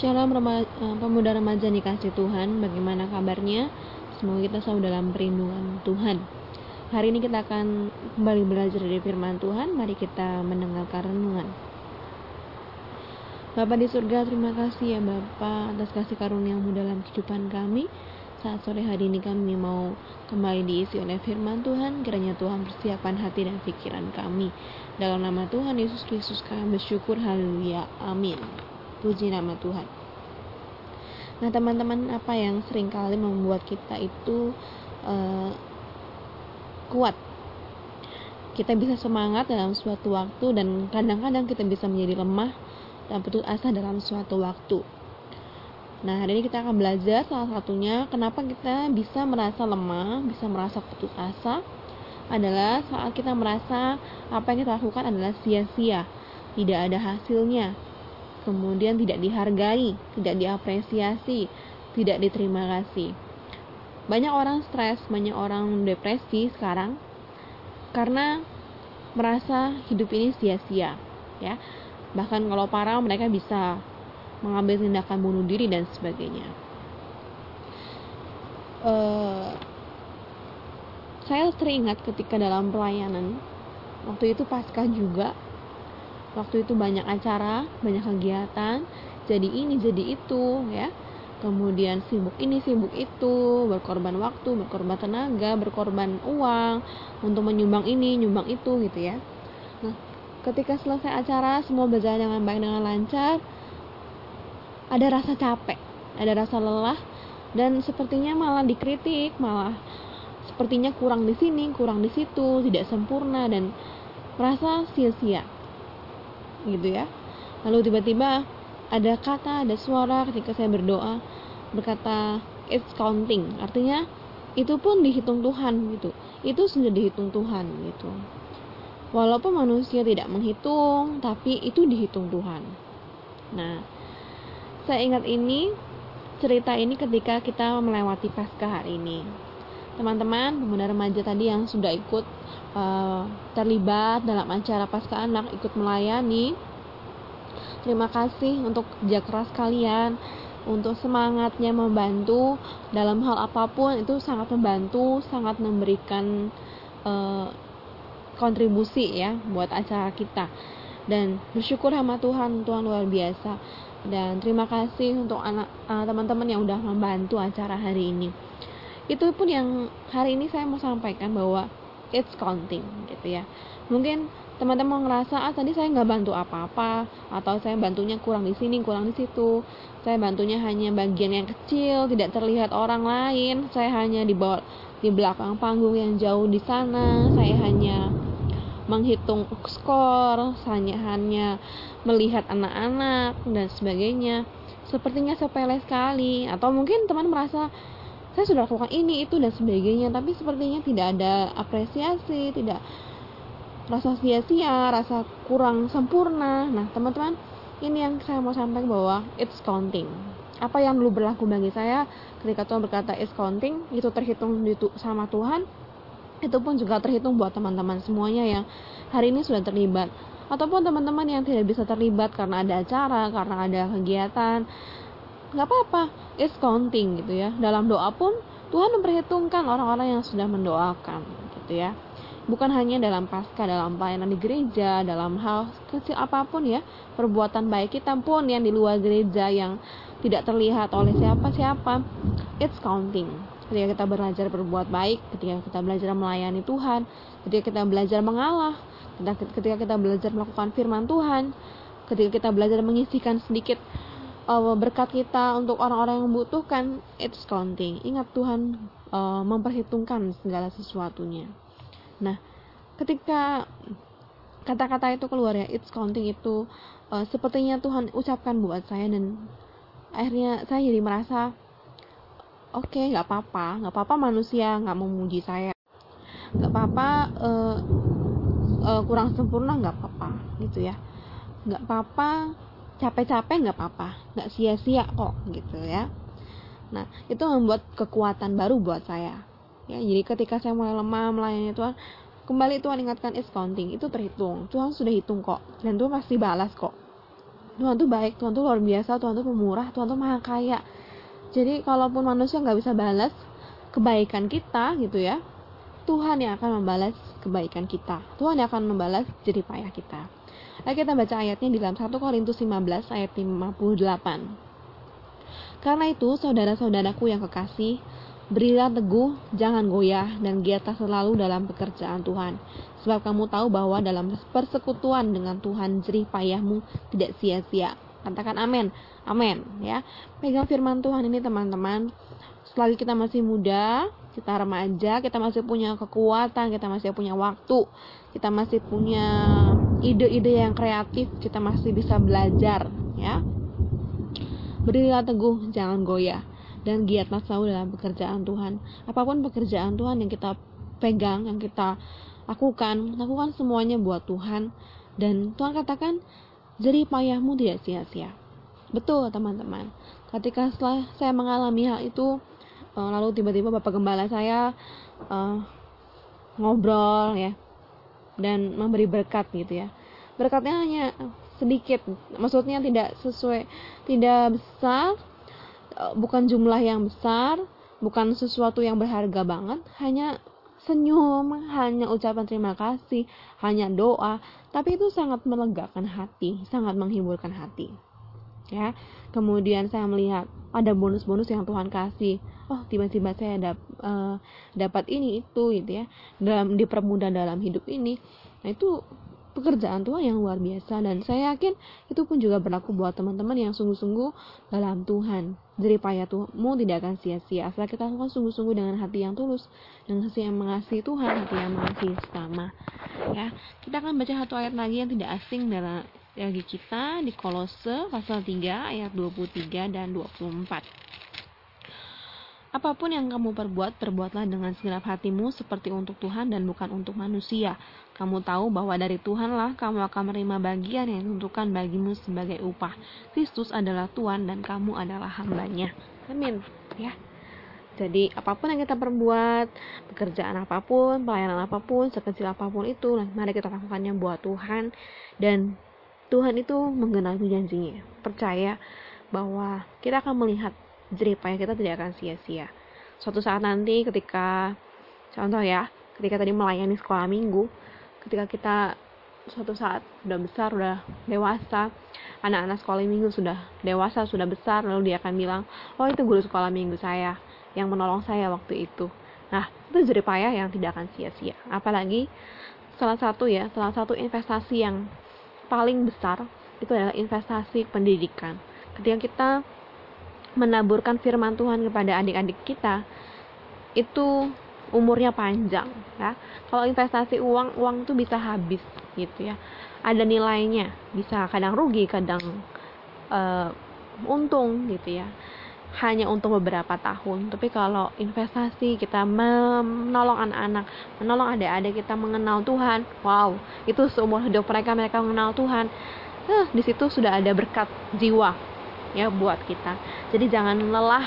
Shalom rema- eh, pemuda remaja dikasih Tuhan, bagaimana kabarnya? Semoga kita selalu dalam perlindungan Tuhan. Hari ini kita akan kembali belajar dari firman Tuhan. Mari kita mendengarkan renungan. Bapak di surga, terima kasih ya Bapak atas kasih karuniamu dalam kehidupan kami. Saat sore hari ini kami mau kembali diisi oleh firman Tuhan. Kiranya Tuhan persiapkan hati dan pikiran kami. Dalam nama Tuhan Yesus Kristus kami bersyukur. Haleluya. Amin. Puji nama Tuhan. Nah, teman-teman, apa yang sering kali membuat kita itu uh, kuat? Kita bisa semangat dalam suatu waktu dan kadang-kadang kita bisa menjadi lemah dan putus asa dalam suatu waktu. Nah, hari ini kita akan belajar salah satunya kenapa kita bisa merasa lemah, bisa merasa putus asa adalah saat kita merasa apa yang kita lakukan adalah sia-sia, tidak ada hasilnya, kemudian tidak dihargai, tidak diapresiasi, tidak diterima kasih. Banyak orang stres, banyak orang depresi sekarang karena merasa hidup ini sia-sia, ya. Bahkan kalau parah mereka bisa mengambil tindakan bunuh diri dan sebagainya. Uh, saya teringat ketika dalam pelayanan waktu itu pasca juga waktu itu banyak acara banyak kegiatan. Jadi ini jadi itu ya. Kemudian sibuk ini sibuk itu. Berkorban waktu berkorban tenaga berkorban uang untuk menyumbang ini nyumbang itu gitu ya. Nah ketika selesai acara semua berjalan dengan baik dengan lancar ada rasa capek ada rasa lelah dan sepertinya malah dikritik malah sepertinya kurang di sini kurang di situ tidak sempurna dan merasa sia-sia gitu ya. Lalu tiba-tiba ada kata ada suara ketika saya berdoa berkata it's counting. Artinya itu pun dihitung Tuhan gitu. Itu sudah dihitung Tuhan gitu. Walaupun manusia tidak menghitung tapi itu dihitung Tuhan. Nah saya ingat ini cerita ini ketika kita melewati pasca hari ini. Teman-teman pemuda remaja tadi yang sudah ikut uh, terlibat dalam acara pasca anak ikut melayani. Terima kasih untuk kerja keras kalian untuk semangatnya membantu. Dalam hal apa pun itu sangat membantu sangat memberikan uh, kontribusi ya buat acara kita. Dan bersyukur sama Tuhan Tuhan luar biasa. Dan terima kasih untuk anak uh, teman-teman yang udah membantu acara hari ini. Itu pun yang hari ini saya mau sampaikan bahwa it's counting gitu ya. Mungkin teman-teman ngerasa ah tadi saya nggak bantu apa-apa atau saya bantunya kurang di sini kurang di situ. Saya bantunya hanya bagian yang kecil tidak terlihat orang lain. Saya hanya di bawah di belakang panggung yang jauh di sana. Saya hanya menghitung skor hanya hanya melihat anak-anak dan sebagainya. Sepertinya sepele sekali. Atau mungkin teman merasa saya sudah lakukan ini itu dan sebagainya. Tapi sepertinya tidak ada apresiasi tidak rasa sia-sia rasa kurang sempurna. Nah teman-teman ini yang saya mau sampaikan bahwa it's counting. Apa yang dulu berlaku bagi saya ketika Tuhan berkata it's counting itu terhitung sama Tuhan. Itu pun juga terhitung buat teman-teman semuanya yang hari ini sudah terlibat. Ataupun teman-teman yang tidak bisa terlibat karena ada acara karena ada kegiatan nggak apa-apa. It's counting gitu ya. Dalam doa pun Tuhan memperhitungkan orang-orang yang sudah mendoakan gitu ya. Bukan hanya dalam pasca dalam pelayanan di gereja dalam hal kecil apa pun ya. Perbuatan baik kita pun yang di luar gereja yang tidak terlihat oleh siapa-siapa. It's counting. Ketika kita belajar berbuat baik ketika kita belajar melayani Tuhan ketika kita belajar mengalah ketika kita belajar melakukan firman Tuhan ketika kita belajar mengisikan sedikit uh, berkat kita untuk orang-orang yang membutuhkan it's counting. Ingat Tuhan uh, memperhitungkan segala sesuatunya. Nah ketika kata-kata itu keluar ya it's counting itu uh, sepertinya Tuhan ucapkan buat saya dan akhirnya saya jadi merasa oke okay, nggak apa-apa. Nggak apa-apa manusia nggak memuji saya. Nggak apa-apa uh, uh, kurang sempurna nggak apa-apa gitu ya. Nggak apa-apa capek-capek nggak apa-apa nggak sia-sia kok gitu ya. Nah itu membuat kekuatan baru buat saya. Ya jadi ketika saya mulai lemah melayani Tuhan kembali Tuhan ingatkan is counting. Itu terhitung. Tuhan sudah hitung kok dan Tuhan pasti balas kok. Tuhan tuh baik Tuhan tuh luar biasa Tuhan tuh pemurah Tuhan tuh maha kaya. Jadi kalaupun manusia nggak bisa balas kebaikan kita gitu ya Tuhan yang akan membalas kebaikan kita. Tuhan yang akan membalas jerih payah kita Ayo kita baca ayatnya di dalam 1 Korintus 15 ayat 58 Karena itu saudara-saudaraku yang kekasih Berilah teguh, jangan goyah, dan giatlah selalu dalam pekerjaan Tuhan. Sebab kamu tahu bahwa dalam persekutuan dengan Tuhan jerih payahmu tidak sia-sia. Katakan amin, amin ya. Pegang firman Tuhan ini teman-teman. Selagi kita masih muda, kita remaja, kita masih punya kekuatan, kita masih punya waktu, kita masih punya ide-ide yang kreatif, kita masih bisa belajar ya. Berilah teguh, jangan goyah dan giatlah selalu dalam pekerjaan Tuhan. Apa pun pekerjaan Tuhan yang kita pegang, yang kita lakukan, lakukan semuanya buat Tuhan. Dan Tuhan katakan, jerih payahmu tidak sia-sia. Betul teman-teman. Ketika setelah saya mengalami hal itu, eh, lalu tiba-tiba Bapak Gembala saya uh, ngobrol ya, dan memberi berkat gitu ya. Berkatnya hanya sedikit, maksudnya tidak sesuai, tidak besar, Eh, bukan jumlah yang besar, bukan sesuatu yang berharga banget, hanya senyum, hanya ucapan terima kasih, hanya doa, tapi itu sangat melegakan hati, sangat menghiburkan hati. Ya. Kemudian saya melihat ada bonus-bonus yang Tuhan kasih. Oh, tiba-tiba saya dap, uh, dapat ini itu gitu ya. Dalam dipermudah dalam hidup ini. Nah, itu pekerjaan Tuhan yang luar biasa dan saya yakin itu pun juga berlaku buat teman-teman yang sungguh-sungguh dalam Tuhan. Jadi payah Tuhanmu tidak akan sia-sia asal kita lakukan sungguh-sungguh dengan hati yang tulus, dengan hati yang mengasihi Tuhan, hati yang mengasihi sesama. Ya, kita akan baca satu ayat lagi yang tidak asing dalam bagi kita di Kolose pasal 3 ayat 23 dan 24. Apa pun yang kamu perbuat, perbuatlah dengan segenap hatimu seperti untuk Tuhan dan bukan untuk manusia. Kamu tahu bahwa dari Tuhanlah kamu akan menerima bagian yang ditentukan bagimu sebagai upah. Kristus adalah Tuhan dan kamu adalah hambanya. Amin. Ya. Jadi apa pun yang kita perbuat, pekerjaan apa pun, pelayanan apa pun, sekecil apa pun itu, mari kita lakukannya buat Tuhan dan Tuhan itu menggenapi janjinya. Percaya bahwa kita akan melihat jerih payah kita tidak akan sia-sia. Suatu saat nanti ketika contoh ya, ketika tadi melayani sekolah minggu, ketika kita suatu saat sudah besar, sudah dewasa, anak-anak sekolah minggu sudah dewasa, sudah besar, lalu dia akan bilang, oh itu guru sekolah minggu saya yang menolong saya waktu itu. Nah, itu jerih payah yang tidak akan sia-sia. Apalagi salah satu ya, salah satu investasi yang paling besar itu adalah investasi pendidikan. Ketika kita menaburkan firman Tuhan kepada adik-adik kita itu umurnya panjang ya. Kalau investasi uang uang tuh bisa habis gitu ya. Ada nilainya bisa kadang rugi kadang uh, untung gitu ya hanya untuk beberapa tahun. Tapi kalau investasi kita menolong anak-anak menolong adik-adik kita mengenal Tuhan. Wow itu seumur hidup mereka mereka mengenal Tuhan. Huh, di situ sudah ada berkat jiwa ya buat kita. Jadi jangan lelah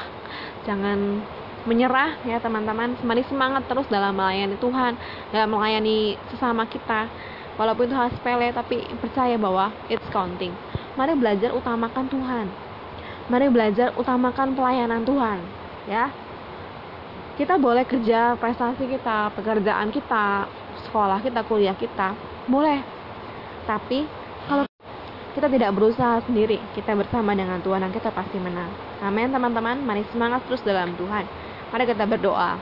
jangan menyerah ya teman-teman. Mari semangat terus dalam melayani Tuhan dalam melayani sesama kita. Walaupun itu hal sepele tapi percaya bahwa it's counting. Mari belajar utamakan Tuhan mari belajar utamakan pelayanan Tuhan ya kita boleh kerja prestasi kita pekerjaan kita sekolah kita kuliah kita boleh tapi kalau kita tidak berusaha sendiri, kita bersama dengan Tuhan dan kita pasti menang. Amin teman-teman, mari semangat terus dalam Tuhan. Mari kita berdoa.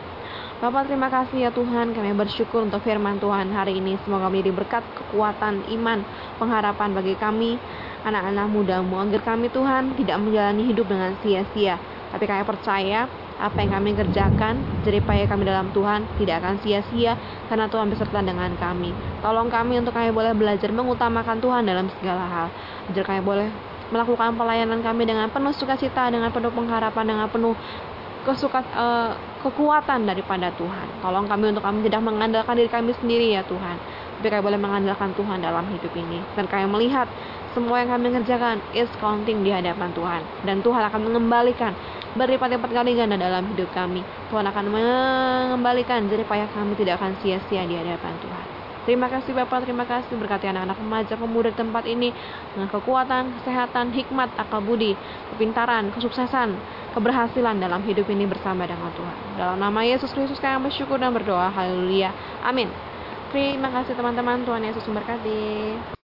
Bapak terima kasih ya Tuhan, kami bersyukur untuk firman Tuhan hari ini. Semoga menjadi berkat, kekuatan, iman, pengharapan bagi kami, anak-anak mudamu. Agar kami Tuhan tidak menjalani hidup dengan sia-sia. Tapi kami percaya apa yang kami kerjakan, jeripaya kami dalam Tuhan tidak akan sia-sia karena Tuhan beserta dengan kami. Tolong kami untuk kami boleh belajar mengutamakan Tuhan dalam segala hal. Ajar kami boleh melakukan pelayanan kami dengan penuh sukacita, dengan penuh pengharapan, dengan penuh kesuka uh, kekuatan daripada Tuhan. Tolong kami untuk kami tidak mengandalkan diri kami sendiri ya Tuhan. Tapi kami boleh mengandalkan Tuhan dalam hidup ini. Dan kami melihat semua yang kami kerjakan is counting di hadapan Tuhan. Dan Tuhan akan mengembalikan berlipat-lipat kali ganda dalam hidup kami. Tuhan akan mengembalikan jadi payah kami tidak akan sia-sia di hadapan Tuhan. Terima kasih Bapak, terima kasih berkati anak-anak remaja pemuda di tempat ini dengan kekuatan, kesehatan, hikmat, akal budi, kepintaran, kesuksesan, keberhasilan dalam hidup ini bersama dengan Tuhan. Dalam nama Yesus Kristus kami bersyukur dan berdoa. Haleluya. Amin. Terima kasih teman-teman. Tuhan Yesus memberkati.